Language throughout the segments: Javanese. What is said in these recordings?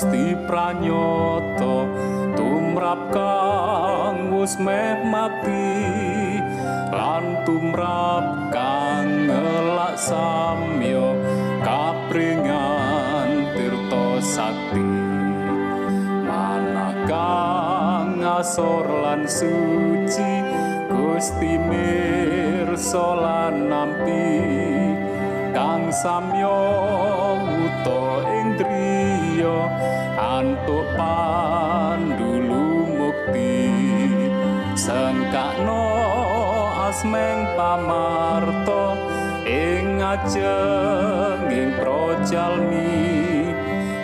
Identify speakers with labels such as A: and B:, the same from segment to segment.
A: Gusti pranyata tumrap kang wis mati lan tumrap kang ngelak samyo kapringan tirta sakti. Manakang ngasor lan suci Gusti mirsa lan nampi kang samyo wuto ing driya antuk pandulu mukti. Sengkakno asmeng pamarto ing ajeng ing projalmi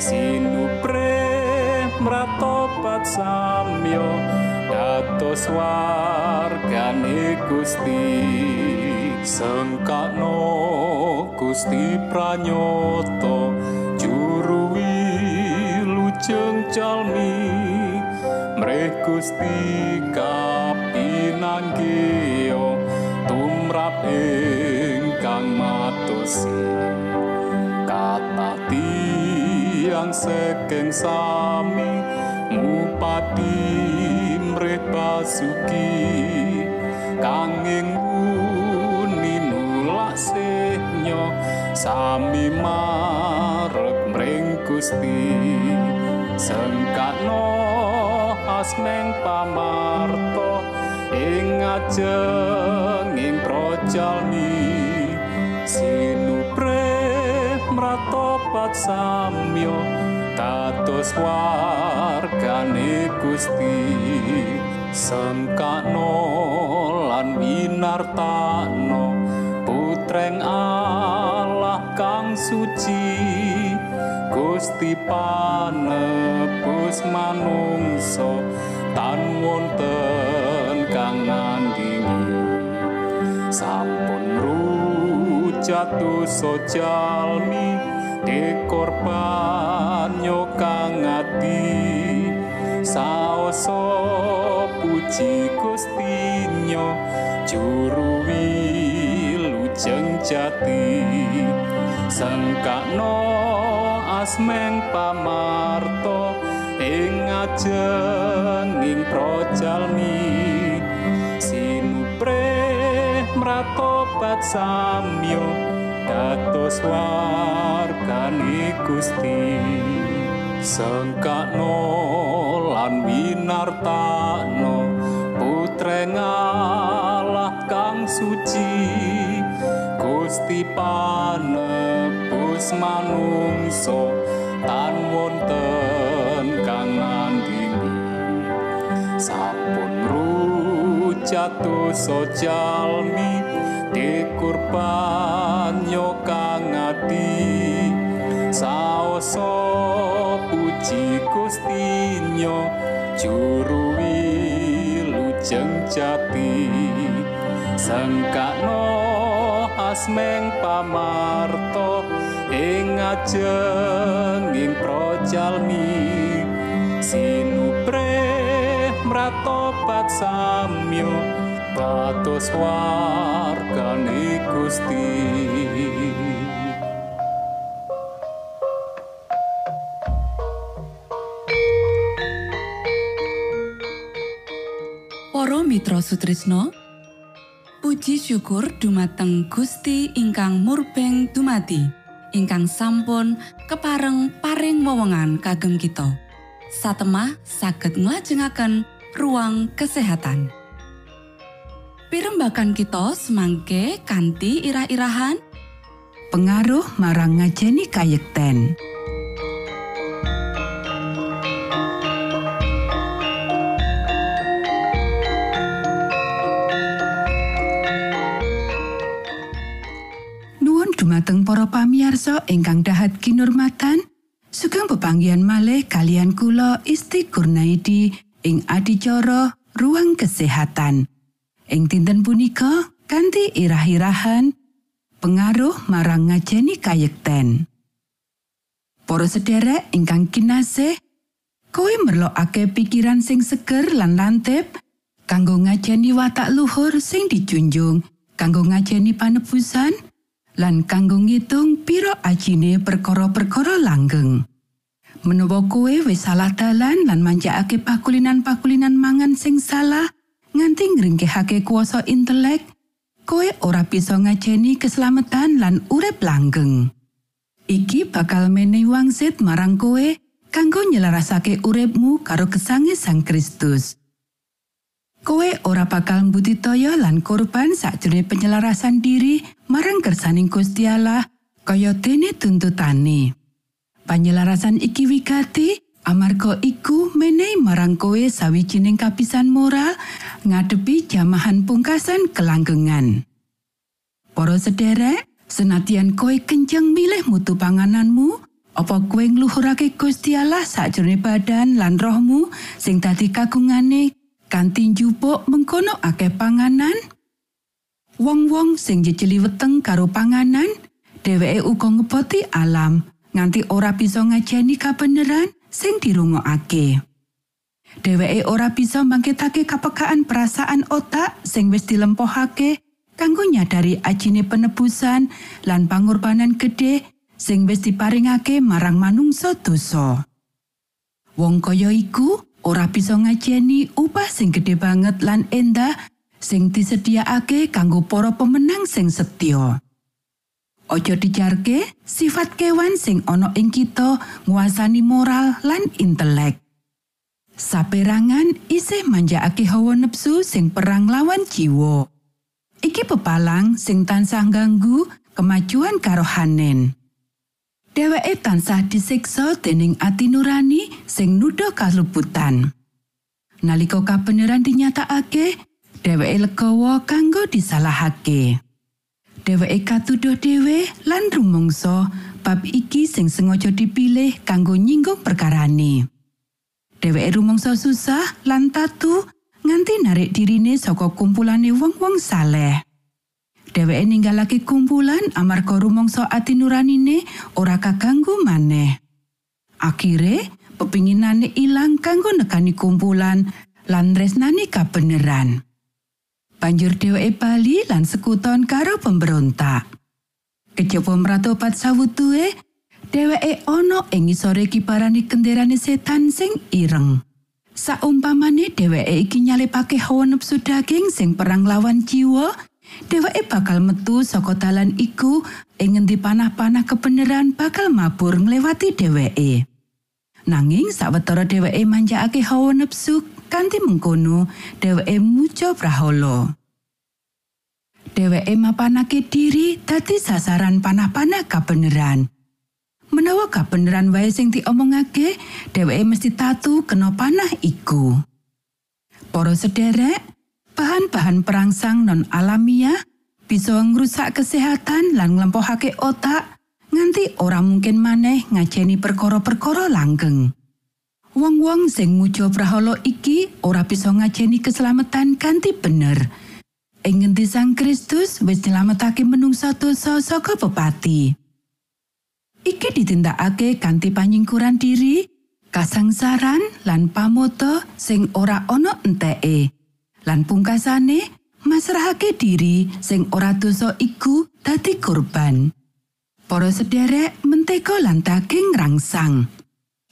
A: sinupre mratobat samyo dados wargane Gusti. Sengkakno Gusti pranyata juru calmi mreh Gusti kapinanggih tumrap ingkang matosi kata tiang sekeng sami ngupati mreh basuki kanging sami marek mring Gusti sengkakno asmeng pamarto ing ajeng ing projalmi. Sinupre mratobat samyo dados wargane Gusti. Sengkakno lan winartano putreng Allah kang suci Gusti panebus manungsa tan wonten kang ngandhi sampun rujat dosa jalmi dekorban nyokang ati saoso puji Gustinyo juru wilujeng jati. Sengkakno asmeng pamarto ing ajenging projalmi sinupre mratobat samyo dados wargane Gusti. Sengkakno lan winartano putreng Allah kang suci. Gusti panebus manungso tan wonten kang nandini sampun rujat dosa jalmi dikurban kang ati saoso puji Gustinyo juru wilujeng jati. Sengkakno asmeng pamarto ing ajenging projalmi sinupre mratobat samyo dados wargane Gusti.
B: Para Mitra Sutrisno Puji syukur dumateng Gusti ingkang murbeng dumati ingkang sampun kepareng paring wewenngan kagem kita. Satemah saged nglajengaken ruang kesehatan. Pirembakan kita semangke kanthi irah-irahan.
C: Pengaruh marang ngajeni kayekten. Dumateng para pamiarsa ingkang dahat kinurmatan, sugeng pepanggihan malih kalian kula Isti Kurnaidi ing adicara ruang kesehatan. Ing dinten punika kanthi irah-irahan pengaruh marang ngajeni kayekten. Para sederek ingkang kinasih, kowe merlokake pikiran sing seger lan lantip kanggo ngajeni watak luhur sing dijunjung, kanggo ngajeni panebusan lan kanggo ngitung pira ajine perkara-perkara langgeng. Menawa kowe wis salah dalan lan manjakake pakulinan-pakulinan mangan sing salah nganti ngringkehake kuasa intelek, kowe ora bisa ngajeni keselamatan lan urip langgeng. Iki bakal menehi wangsit marang kowe kanggo nyelarasake uripmu karo gesange Sang Kristus. Kowe ora bakal mbudidaya lan korban sakjroning penyelarasan diri marang kersaning Gusti Allah kaya dene tuntutane. Panyelarasan iki wigati amarga iku menehi marang kowe sawijining kapisan moral ngadepi jamahan pungkasan kelanggengan. Para sederek, senatian kowe kenceng milih mutu pangananmu, apa kowe ngluhurake Gusti Allah sakjroning badan lan rohmu sing dadi kagungane kanthi njupuk mengkono akeh panganan? Wong-wong sing jejeli weteng karo panganan, dheweke uga ngeboti alam nganti ora bisa ngajeni kabeneran sing dirungokake. Dheweke ora bisa mangkitake kapekaan perasaan otak sing wis dilempohake kanggo nyadari ajine penebusan lan pangorbanan gede sing wis diparingake marang manungsa dosa. Wong kaya iku ora bisa ngajeni upah sing gede banget lan endah sing disediakake kanggo para pemenang sing setya. Ojo dijarke sifat kewan sing ana ing kita nguasani moral lan intelek. Saperangan isih manjakake hawa nepsu sing perang lawan jiwa. Iki pepalang sing tansah ganggu kemajuan karohanen. Dheweke tansah disiksa dening ati nurani sing nuduh kaluputan. Nalika kabeneran dinyatakake, dheweke legawa kanggo disalahake. Dheweke katuduh dhewe lan rumangsa bab iki sing sengaja dipilih kanggo nyinggung perkarane. Dheweke rumangsa susah lan tatu nganti narik dirine saka kumpulane wong-wong saleh. dheweke ninggalake kumpulan amarga rumangsa ati nuranine ora kaganggu maneh. Akhire, pepinginane ilang kanggo nekani kumpulan lan tresnani kabeneran. Banjur dheweke bali lan sekuton karo pemberontak. Kejaba mratobat sawutuhe, dheweke ana ing ngisore kibarane kenderane setan sing ireng. Saumpamane dheweke iki nyalipake hawa nepsu daging sing perang lawan jiwa, dheweke bakal metu saka dalan iku ing ngendi panah-panah kebenaran bakal mabur nglewati dheweke. Nanging sawetara dheweke manjakake hawa nepsu kanthi mengkono dheweke muja prahala. Dheweke mapanake diri dadi sasaran panah-panah kebenaran. Menawa kabeneran wae sing diomongake, dheweke mesti tatu kena panah iku. Para sederek, bahan-bahan perangsang non alamiah bisa ngrusak kesehatan lan nglempohake otak nganti ora mungkin maneh ngajeni perkara-perkara langgeng. Wong-wong sing muja prahala iki ora bisa ngajeni keselamatan kanthi bener. Ing ngendi Sang Kristus wis nyelametake menungsa dosa saka pepati. Iki ditindakake kanthi panyingkuran diri, kasangsaran lan pamoto sing ora ana enteke. Lan pungkasane masrahake diri sing ora dosa iku dadi korban. Para sederek mentega lan daging rangsang.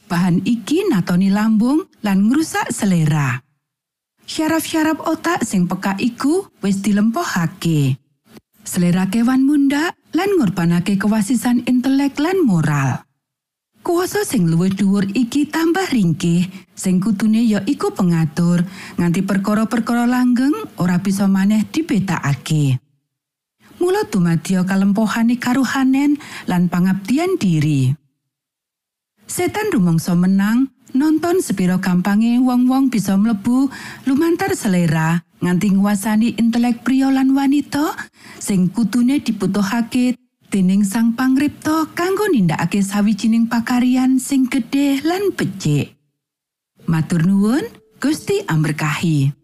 C: Bahan iki natoni lambung lan ngrusak selera. Syaraf-syaraf otak sing peka iku wis dilempohake. Selera kewan munda lan ngorbanake kewasisan intelek lan moral. Kuasa sing luwih dhuwur iki tambah ringkih, sing kutune ya iku pengatur nganti perkara-perkara langgeng ora bisa maneh dibetakake. Mula dumadya kalempohane karuhanen lan pangabdian diri. Setan rumangsa menang nonton sepiro gampange wong-wong bisa mlebu lumantar selera nganti nguasani intelek pria lan wanita sing kutune dibutuhake dening sang pangripta kanggo nindakake sawijining pakaryan sing gedhe lan becik. Matur nuwun, Gusti amberkahi.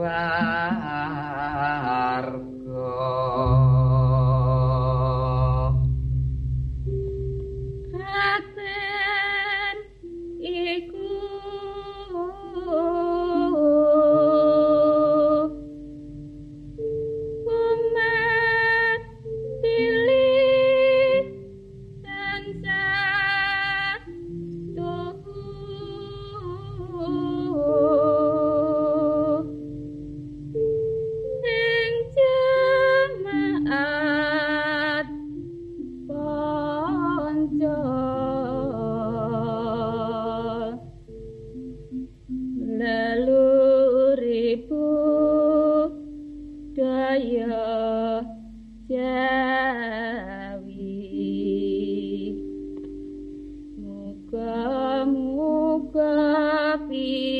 D: swarga
E: happy.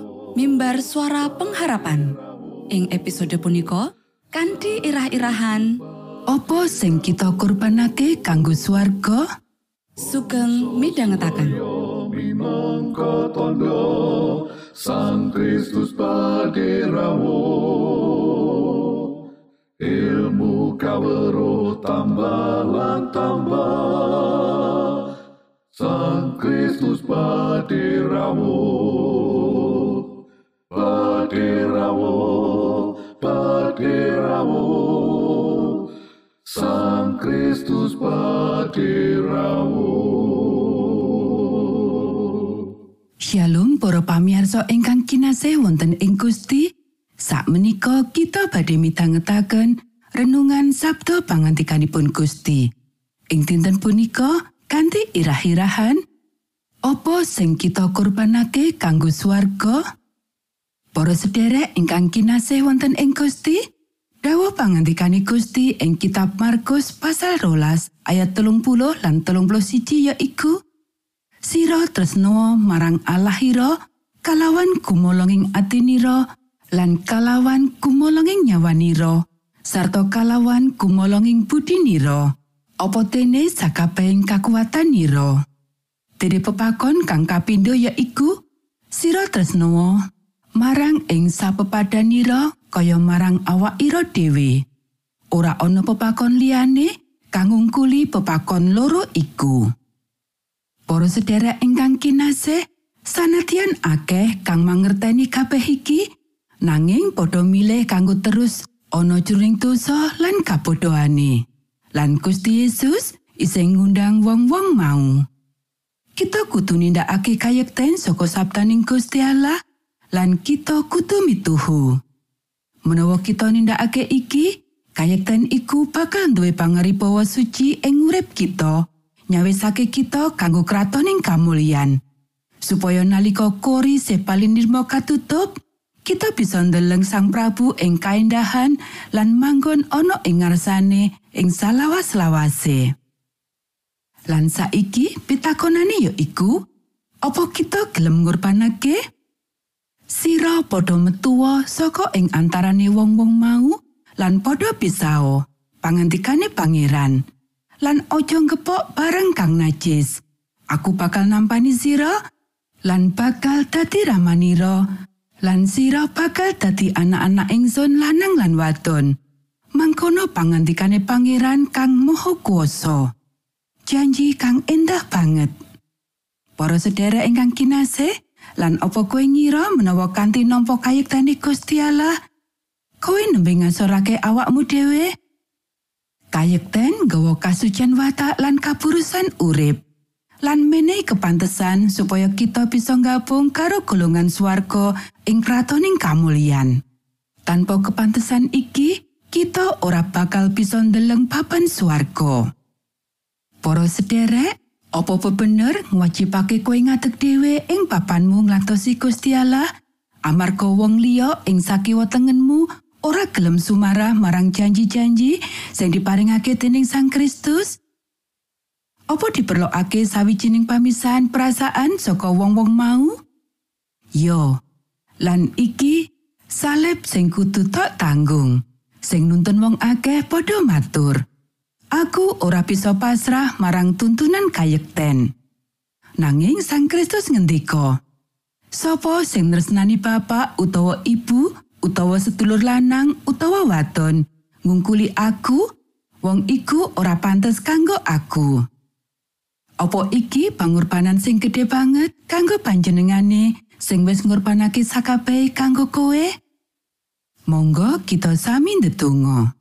B: mimbar suara pengharapan. Ing episode punika kanthi irah-irahan.
C: Opo sing kita kurbanake kanggo swarga?
B: sugeng
F: minangka tondo Sang Kristus paderamu ilmu kawero tambah tambah. Sang Kristus paderamu paderamu paderamu Sang Kristus paderamu
C: Shalom para pamirsa ingkang kinasih wonten ing Gusti. Sakmenika kita badhe midhangetaken renungan Sabda pangantikanipun Gusti. Ing dinten punika kanthi irah-irahan Apa sing kita kurbanake kanggo swarga? Para sederek ingkang kinasih wonten ing Gusti, dawuh pangantikane Gusti ing kitab Markus pasal rolas ayat telung puluh lan telung puluh siji yaiku Sira tresno marang Allahira kalawan kumolonging atinira lan kalawan kumolonging nyawanira sarta kalawan kumolonging budinira apa dene sakabehing kakuwatanira Dene pepakon kang kapindho yaiku sira tresno marang ing sapepadanira kaya marang awakira dhewe ora ana pepakon liyane kang ngungkuli pepakon loro iku. Para sedherek ingkang kinasih, sanadyan akeh kang mangerteni kabeh iki, nanging padha milih kanggo terus ana jroning dosa lan kabodohane. Lan Gusti Yesus isih ngundang wong-wong mau. Kita kudu nindakake kayekten saka sabdaning Gusti Allah lan kita kudu mituhu. Menawa kita nindakake iki, kayekten iku bakal duwe pangaribawa suci ing urip kita. nyawisake kita kanggo kratoning kamulyan. Supaya nalika kori sepalin nirma katutup, kita bisa ndeleng Sang Prabu ing kaendahan lan manggon ana ing ngarsane ing salawas-lawase. Lan saiki pitakonane ya iku, apa kita gelem ngurbanake? Sira padha metuwa saka ing antarane wong-wong mau lan padha pisao. Pangantikane pangeran. lan ojo ngepok bareng kang najis. Aku bakal nampani sira lan bakal dadi ramanira lan sira bakal dadi anak-anak ingsun lanang lan wadon. Mangkono pangantikane pangeran kang moho kuoso. Janji kang endah banget. Para sedherek ingkang kinasih, lan apa kowe ngira menawa kanthi nampa kayektane Gusti Allah, kowe nembe ngasorake awakmu dhewe? kayekten gawa kasucian watak lan kapurusan urip. Lan menehi kepantesan supaya kita bisa gabung karo golongan swarga ing kratoning kamulyan tanpa kepantesan iki kita ora bakal bisa ndeleng papan swarga. Para sederek apa bener ngwajibake kowe ngadeg dhewe ing papanmu nglantosi Gusti Allah amarga wong liya ing sakiwa tengenmu ora gelem sumarah marang janji-janji sing diparingake dening Sang Kristus? Apa diperlokake sawijining pamisahan perasaan saka wong-wong mau? Yo, lan iki salib sing kudu tok tanggung. Sing nuntun wong akeh padha matur. Aku ora bisa pasrah marang tuntunan kayekten. Nanging Sang Kristus ngendika, Sopo sing nresnani bapak utawa ibu utawa sedulur lanang utawa wadon ngungkuli aku wong iku ora pantes kanggo aku. Apa iki pangorbanan sing gedhe banget kanggo panjenengane sing wis ngorbanake sakabehe kanggo kowe? Monggo kita sami ndedonga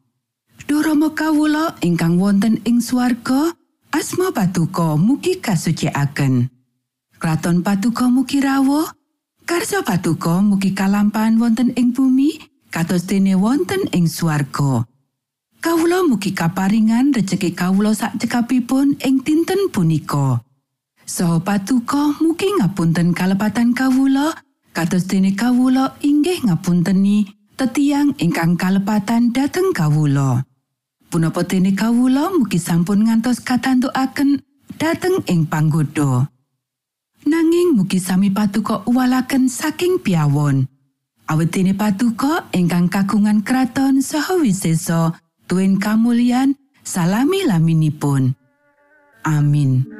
C: Durama kawula ingkang wonten ing swarga asma patuko mugi kasucikaken Kraton patuko mugi rawuh Karso patuko mugi kalampahan wonten ing bumi kados dene wonten ing swarga. Kawula mugi kaparingan rejeki kawula sak cekapipun ing dinten punika. Saha patuko mugi ngapunten kalepatan kawula kados dene kawula inggih ngapunteni tetiang ingkang kalepatan dhateng kawula. Punapa dene kawula mugi sampun ngantos katantukaken dhateng ing panggoda. Nanging mugi sami patuko uwalaken saking piawon. Awit dene patuko ingkang kagungan kraton saha wisesa tuen kamulyan salami laminipun. Amin.